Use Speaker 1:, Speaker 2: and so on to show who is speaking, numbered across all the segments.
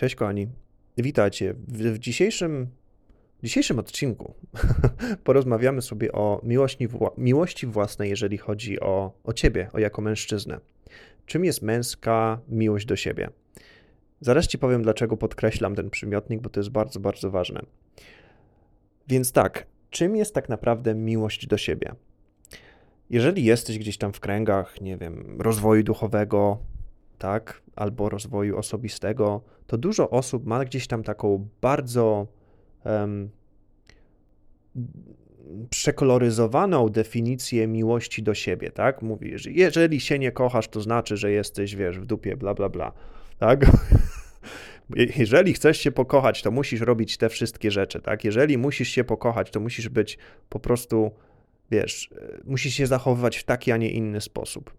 Speaker 1: Cześć kochani, witajcie. W, dzisiejszym, w dzisiejszym odcinku porozmawiamy sobie o miłości, miłości własnej, jeżeli chodzi o, o ciebie, o jako mężczyznę. Czym jest męska miłość do siebie? Zaraz ci powiem, dlaczego podkreślam ten przymiotnik, bo to jest bardzo, bardzo ważne. Więc tak, czym jest tak naprawdę miłość do siebie? Jeżeli jesteś gdzieś tam w kręgach, nie wiem, rozwoju duchowego, tak, albo rozwoju osobistego, to dużo osób ma gdzieś tam taką bardzo um, przekoloryzowaną definicję miłości do siebie, tak? Mówi, że jeżeli się nie kochasz, to znaczy, że jesteś, wiesz, w dupie, bla, bla, bla, tak? Jeżeli chcesz się pokochać, to musisz robić te wszystkie rzeczy, tak? Jeżeli musisz się pokochać, to musisz być po prostu, wiesz, musisz się zachowywać w taki, a nie inny sposób.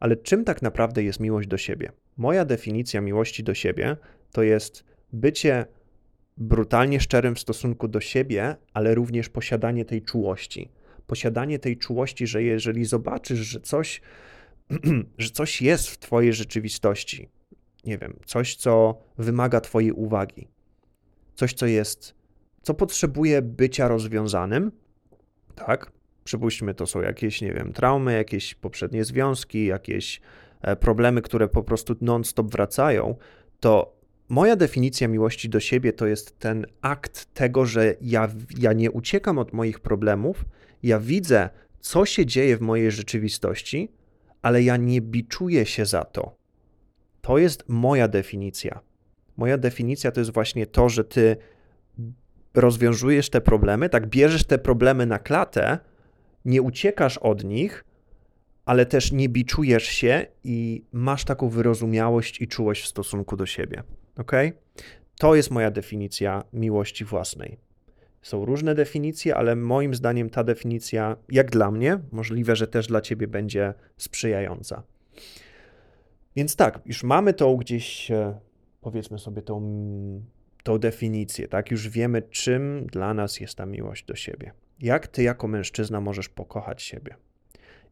Speaker 1: Ale czym tak naprawdę jest miłość do siebie? Moja definicja miłości do siebie to jest bycie brutalnie szczerym w stosunku do siebie, ale również posiadanie tej czułości. Posiadanie tej czułości, że jeżeli zobaczysz, że coś, że coś jest w Twojej rzeczywistości, nie wiem, coś, co wymaga Twojej uwagi, coś, co jest, co potrzebuje bycia rozwiązanym, tak? Przypuśćmy, to są jakieś, nie wiem, traumy, jakieś poprzednie związki, jakieś e, problemy, które po prostu non-stop wracają, to moja definicja miłości do siebie to jest ten akt tego, że ja, ja nie uciekam od moich problemów, ja widzę, co się dzieje w mojej rzeczywistości, ale ja nie biczuję się za to. To jest moja definicja. Moja definicja to jest właśnie to, że ty rozwiązujesz te problemy, tak bierzesz te problemy na klatę, nie uciekasz od nich, ale też nie biczujesz się i masz taką wyrozumiałość i czułość w stosunku do siebie. Ok? To jest moja definicja miłości własnej. Są różne definicje, ale moim zdaniem ta definicja, jak dla mnie, możliwe, że też dla ciebie będzie sprzyjająca. Więc tak, już mamy tą gdzieś, e, powiedzmy sobie, tą, tą definicję, tak? Już wiemy, czym dla nas jest ta miłość do siebie. Jak ty jako mężczyzna możesz pokochać siebie?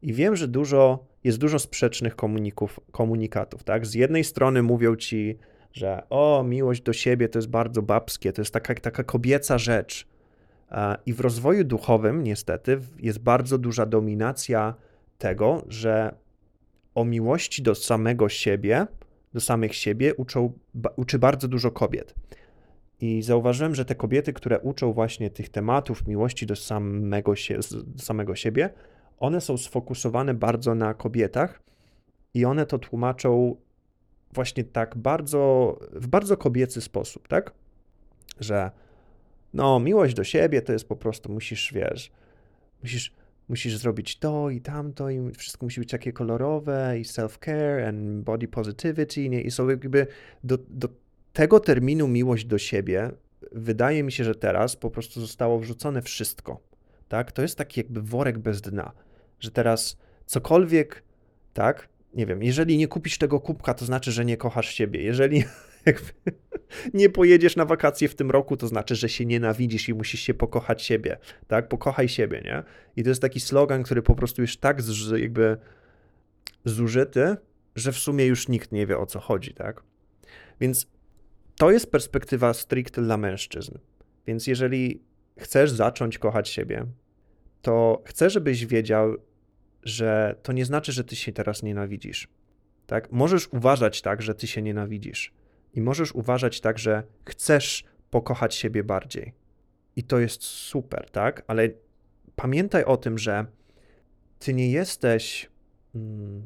Speaker 1: I wiem, że dużo, jest dużo sprzecznych komuników, komunikatów, tak? Z jednej strony mówią ci, że o, miłość do siebie to jest bardzo babskie, to jest taka, taka kobieca rzecz. I w rozwoju duchowym, niestety, jest bardzo duża dominacja tego, że o miłości do samego siebie, do samych siebie uczą, uczy bardzo dużo kobiet. I zauważyłem, że te kobiety, które uczą właśnie tych tematów miłości do samego, się, samego siebie, one są sfokusowane bardzo na kobietach i one to tłumaczą właśnie tak bardzo, w bardzo kobiecy sposób, tak? Że no, miłość do siebie to jest po prostu, musisz, wiesz, musisz, musisz zrobić to i tamto i wszystko musi być takie kolorowe i self-care and body positivity, nie? I są jakby do, do tego terminu miłość do siebie wydaje mi się, że teraz po prostu zostało wrzucone wszystko, tak? To jest taki jakby worek bez dna, że teraz cokolwiek, tak? Nie wiem, jeżeli nie kupisz tego kubka, to znaczy, że nie kochasz siebie. Jeżeli nie pojedziesz na wakacje w tym roku, to znaczy, że się nienawidzisz i musisz się pokochać siebie, tak? Pokochaj siebie, nie? I to jest taki slogan, który po prostu już tak jakby zużyty, że w sumie już nikt nie wie o co chodzi, tak? Więc to jest perspektywa stricte dla mężczyzn. Więc jeżeli chcesz zacząć kochać siebie, to chcę, żebyś wiedział, że to nie znaczy, że ty się teraz nienawidzisz. Tak? Możesz uważać tak, że ty się nienawidzisz. I możesz uważać tak, że chcesz pokochać siebie bardziej. I to jest super, tak? Ale pamiętaj o tym, że ty nie jesteś. Hmm,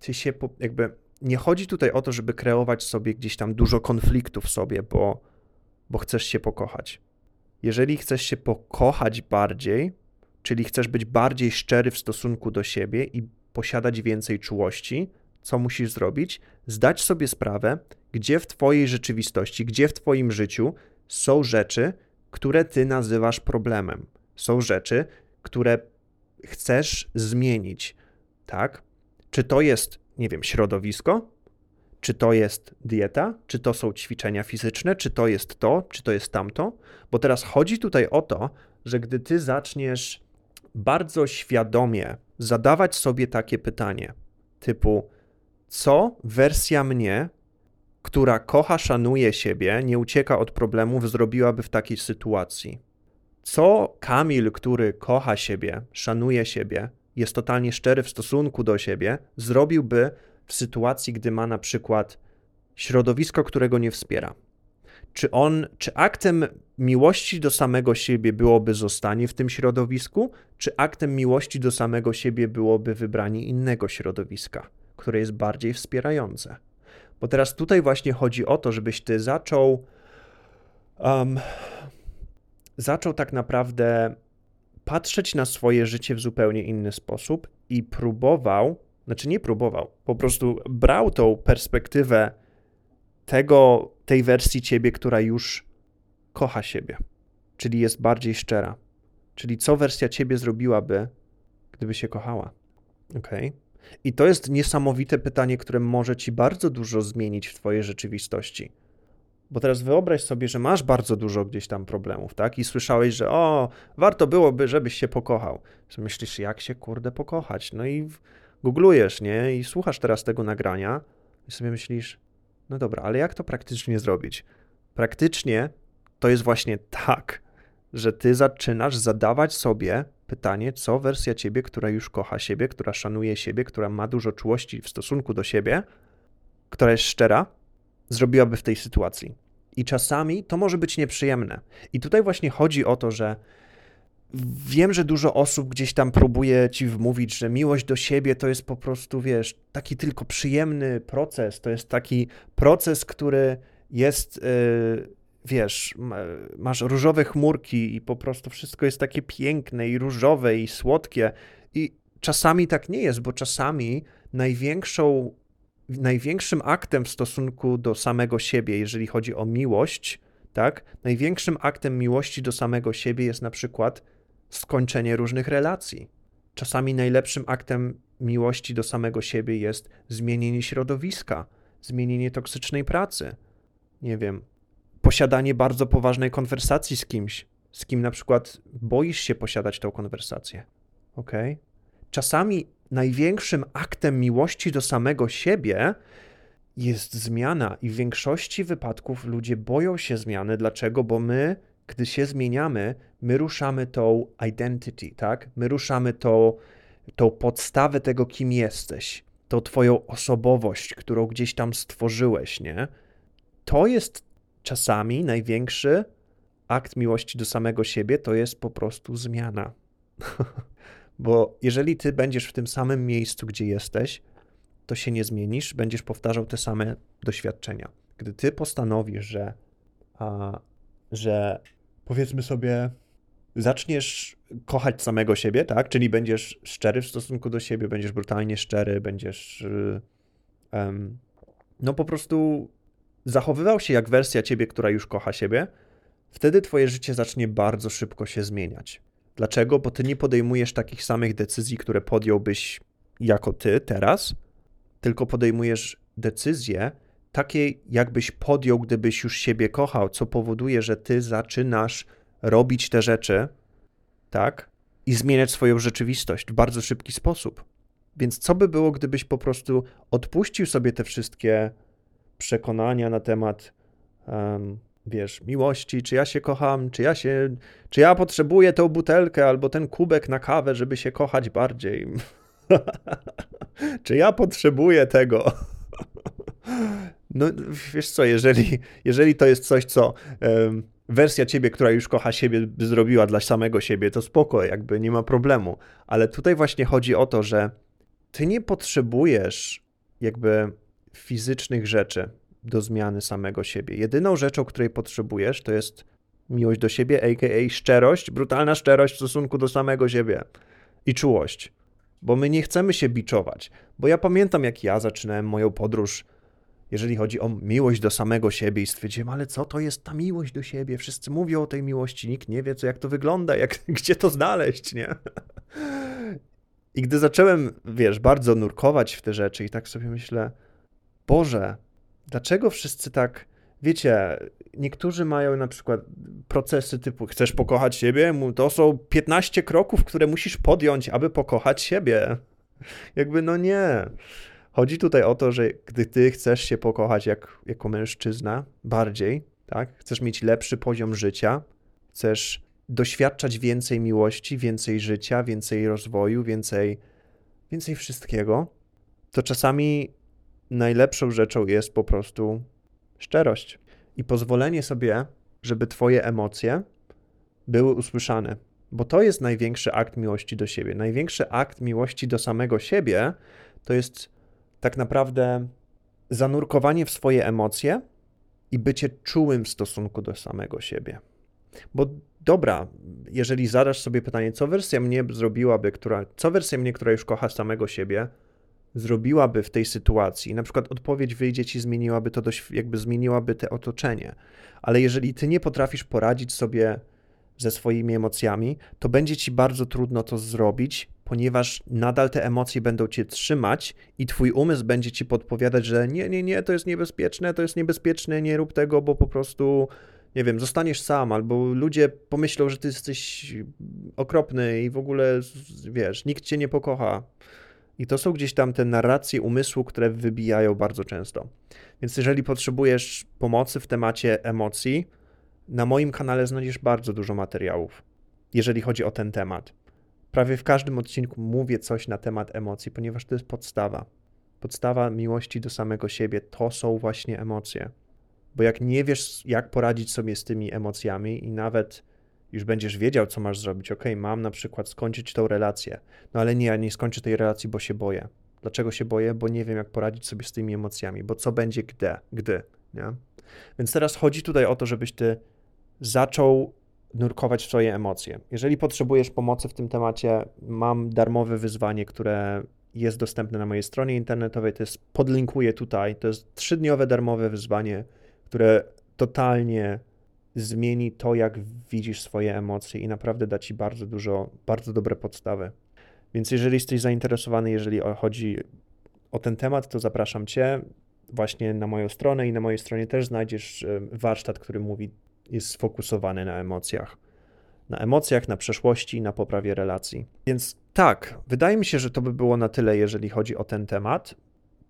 Speaker 1: ty się jakby nie chodzi tutaj o to, żeby kreować sobie gdzieś tam dużo konfliktów w sobie, bo, bo chcesz się pokochać. Jeżeli chcesz się pokochać bardziej, czyli chcesz być bardziej szczery w stosunku do siebie i posiadać więcej czułości, co musisz zrobić? Zdać sobie sprawę, gdzie w Twojej rzeczywistości, gdzie w Twoim życiu są rzeczy, które Ty nazywasz problemem. Są rzeczy, które chcesz zmienić, tak? Czy to jest nie wiem, środowisko, czy to jest dieta, czy to są ćwiczenia fizyczne, czy to jest to, czy to jest tamto, bo teraz chodzi tutaj o to, że gdy ty zaczniesz bardzo świadomie zadawać sobie takie pytanie, typu, co wersja mnie która kocha, szanuje siebie, nie ucieka od problemów, zrobiłaby w takiej sytuacji? Co Kamil, który kocha siebie, szanuje siebie, jest totalnie szczery w stosunku do siebie, zrobiłby w sytuacji, gdy ma na przykład środowisko, którego nie wspiera? Czy on, czy aktem miłości do samego siebie byłoby zostanie w tym środowisku, czy aktem miłości do samego siebie byłoby wybranie innego środowiska, które jest bardziej wspierające? Bo teraz tutaj właśnie chodzi o to, żebyś ty zaczął, um, zaczął tak naprawdę patrzeć na swoje życie w zupełnie inny sposób i próbował, znaczy nie próbował, po prostu brał tą perspektywę tego, tej wersji ciebie, która już kocha siebie, czyli jest bardziej szczera. Czyli co wersja ciebie zrobiłaby, gdyby się kochała? Ok? I to jest niesamowite pytanie, które może ci bardzo dużo zmienić w twojej rzeczywistości. Bo teraz wyobraź sobie, że masz bardzo dużo gdzieś tam problemów, tak? I słyszałeś, że o, warto byłoby, żebyś się pokochał. Że myślisz, jak się kurde pokochać? No i googlujesz, nie? I słuchasz teraz tego nagrania i sobie myślisz, no dobra, ale jak to praktycznie zrobić? Praktycznie to jest właśnie tak, że ty zaczynasz zadawać sobie pytanie, co wersja ciebie, która już kocha siebie, która szanuje siebie, która ma dużo czułości w stosunku do siebie, która jest szczera, zrobiłaby w tej sytuacji. I czasami to może być nieprzyjemne. I tutaj właśnie chodzi o to, że wiem, że dużo osób gdzieś tam próbuje ci wmówić, że miłość do siebie to jest po prostu, wiesz, taki tylko przyjemny proces. To jest taki proces, który jest, yy, wiesz, masz różowe chmurki i po prostu wszystko jest takie piękne i różowe i słodkie. I czasami tak nie jest, bo czasami największą największym aktem w stosunku do samego siebie, jeżeli chodzi o miłość, tak? Największym aktem miłości do samego siebie jest na przykład skończenie różnych relacji. Czasami najlepszym aktem miłości do samego siebie jest zmienienie środowiska, zmienienie toksycznej pracy. Nie wiem, posiadanie bardzo poważnej konwersacji z kimś, z kim na przykład boisz się posiadać tą konwersację. Ok? Czasami największym aktem miłości do samego siebie jest zmiana, i w większości wypadków ludzie boją się zmiany. Dlaczego? Bo my, gdy się zmieniamy, my ruszamy tą identity, tak? My ruszamy tą, tą podstawę tego, kim jesteś, tą Twoją osobowość, którą gdzieś tam stworzyłeś, nie? To jest czasami największy akt miłości do samego siebie, to jest po prostu zmiana. Bo jeżeli ty będziesz w tym samym miejscu, gdzie jesteś, to się nie zmienisz, będziesz powtarzał te same doświadczenia. Gdy ty postanowisz, że, a, że powiedzmy sobie, zaczniesz kochać samego siebie, tak? Czyli będziesz szczery w stosunku do siebie, będziesz brutalnie szczery, będziesz um, no po prostu zachowywał się jak wersja ciebie, która już kocha siebie, wtedy twoje życie zacznie bardzo szybko się zmieniać. Dlaczego? Bo ty nie podejmujesz takich samych decyzji, które podjąłbyś jako ty teraz, tylko podejmujesz decyzje takie, jakbyś podjął, gdybyś już siebie kochał, co powoduje, że ty zaczynasz robić te rzeczy, tak? I zmieniać swoją rzeczywistość w bardzo szybki sposób. Więc co by było, gdybyś po prostu odpuścił sobie te wszystkie przekonania na temat um, wiesz, miłości, czy ja się kocham, czy ja się, czy ja potrzebuję tę butelkę albo ten kubek na kawę, żeby się kochać bardziej. czy ja potrzebuję tego? no, wiesz co, jeżeli, jeżeli to jest coś, co um, wersja ciebie, która już kocha siebie, by zrobiła dla samego siebie, to spoko, jakby nie ma problemu. Ale tutaj właśnie chodzi o to, że ty nie potrzebujesz jakby fizycznych rzeczy do zmiany samego siebie. Jedyną rzeczą, której potrzebujesz, to jest miłość do siebie, a.k.a. szczerość, brutalna szczerość w stosunku do samego siebie i czułość. Bo my nie chcemy się biczować. Bo ja pamiętam, jak ja zaczynałem moją podróż, jeżeli chodzi o miłość do samego siebie, i stwierdziłem, ale co to jest ta miłość do siebie? Wszyscy mówią o tej miłości, nikt nie wie, co, jak to wygląda, jak, gdzie to znaleźć, nie? I gdy zacząłem, wiesz, bardzo nurkować w te rzeczy, i tak sobie myślę, Boże, dlaczego wszyscy tak, wiecie, niektórzy mają na przykład procesy typu chcesz pokochać siebie, to są 15 kroków, które musisz podjąć, aby pokochać siebie. Jakby no nie. Chodzi tutaj o to, że gdy ty chcesz się pokochać jak, jako mężczyzna bardziej, tak? Chcesz mieć lepszy poziom życia, chcesz doświadczać więcej miłości, więcej życia, więcej rozwoju, więcej, więcej wszystkiego, to czasami najlepszą rzeczą jest po prostu szczerość i pozwolenie sobie, żeby Twoje emocje były usłyszane. Bo to jest największy akt miłości do siebie. Największy akt miłości do samego siebie to jest tak naprawdę zanurkowanie w swoje emocje i bycie czułym w stosunku do samego siebie. Bo dobra, jeżeli zadasz sobie pytanie, co wersja mnie zrobiłaby, która, co wersja mnie, która już kocha samego siebie, zrobiłaby w tej sytuacji, na przykład odpowiedź wyjdzie ci, zmieniłaby to, dość, jakby zmieniłaby te otoczenie. Ale jeżeli ty nie potrafisz poradzić sobie ze swoimi emocjami, to będzie ci bardzo trudno to zrobić, ponieważ nadal te emocje będą cię trzymać i twój umysł będzie ci podpowiadać, że nie, nie, nie, to jest niebezpieczne, to jest niebezpieczne, nie rób tego, bo po prostu, nie wiem, zostaniesz sam, albo ludzie pomyślą, że ty jesteś okropny i w ogóle, wiesz, nikt cię nie pokocha. I to są gdzieś tam te narracje umysłu, które wybijają bardzo często. Więc jeżeli potrzebujesz pomocy w temacie emocji, na moim kanale znajdziesz bardzo dużo materiałów, jeżeli chodzi o ten temat. Prawie w każdym odcinku mówię coś na temat emocji, ponieważ to jest podstawa. Podstawa miłości do samego siebie to są właśnie emocje. Bo jak nie wiesz, jak poradzić sobie z tymi emocjami i nawet już będziesz wiedział, co masz zrobić. Ok, mam na przykład skończyć tą relację. No ale nie, ja nie skończę tej relacji, bo się boję. Dlaczego się boję? Bo nie wiem, jak poradzić sobie z tymi emocjami, bo co będzie gdy, gdy, nie? Więc teraz chodzi tutaj o to, żebyś ty zaczął nurkować w swoje emocje. Jeżeli potrzebujesz pomocy w tym temacie, mam darmowe wyzwanie, które jest dostępne na mojej stronie internetowej. To jest, podlinkuję tutaj. To jest trzydniowe darmowe wyzwanie, które totalnie zmieni to, jak widzisz swoje emocje i naprawdę da ci bardzo dużo, bardzo dobre podstawy. Więc jeżeli jesteś zainteresowany, jeżeli chodzi o ten temat, to zapraszam Cię właśnie na moją stronę i na mojej stronie też znajdziesz e, warsztat, który mówi, jest sfokusowany na emocjach. Na emocjach, na przeszłości, na poprawie relacji. Więc tak, wydaje mi się, że to by było na tyle, jeżeli chodzi o ten temat.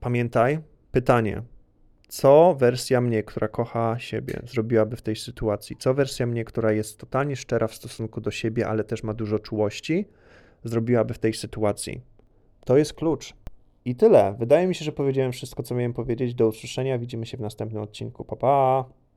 Speaker 1: Pamiętaj, pytanie, co wersja mnie, która kocha siebie, zrobiłaby w tej sytuacji? Co wersja mnie, która jest totalnie szczera w stosunku do siebie, ale też ma dużo czułości, zrobiłaby w tej sytuacji? To jest klucz. I tyle. Wydaje mi się, że powiedziałem wszystko, co miałem powiedzieć. Do usłyszenia. Widzimy się w następnym odcinku. Pa, pa!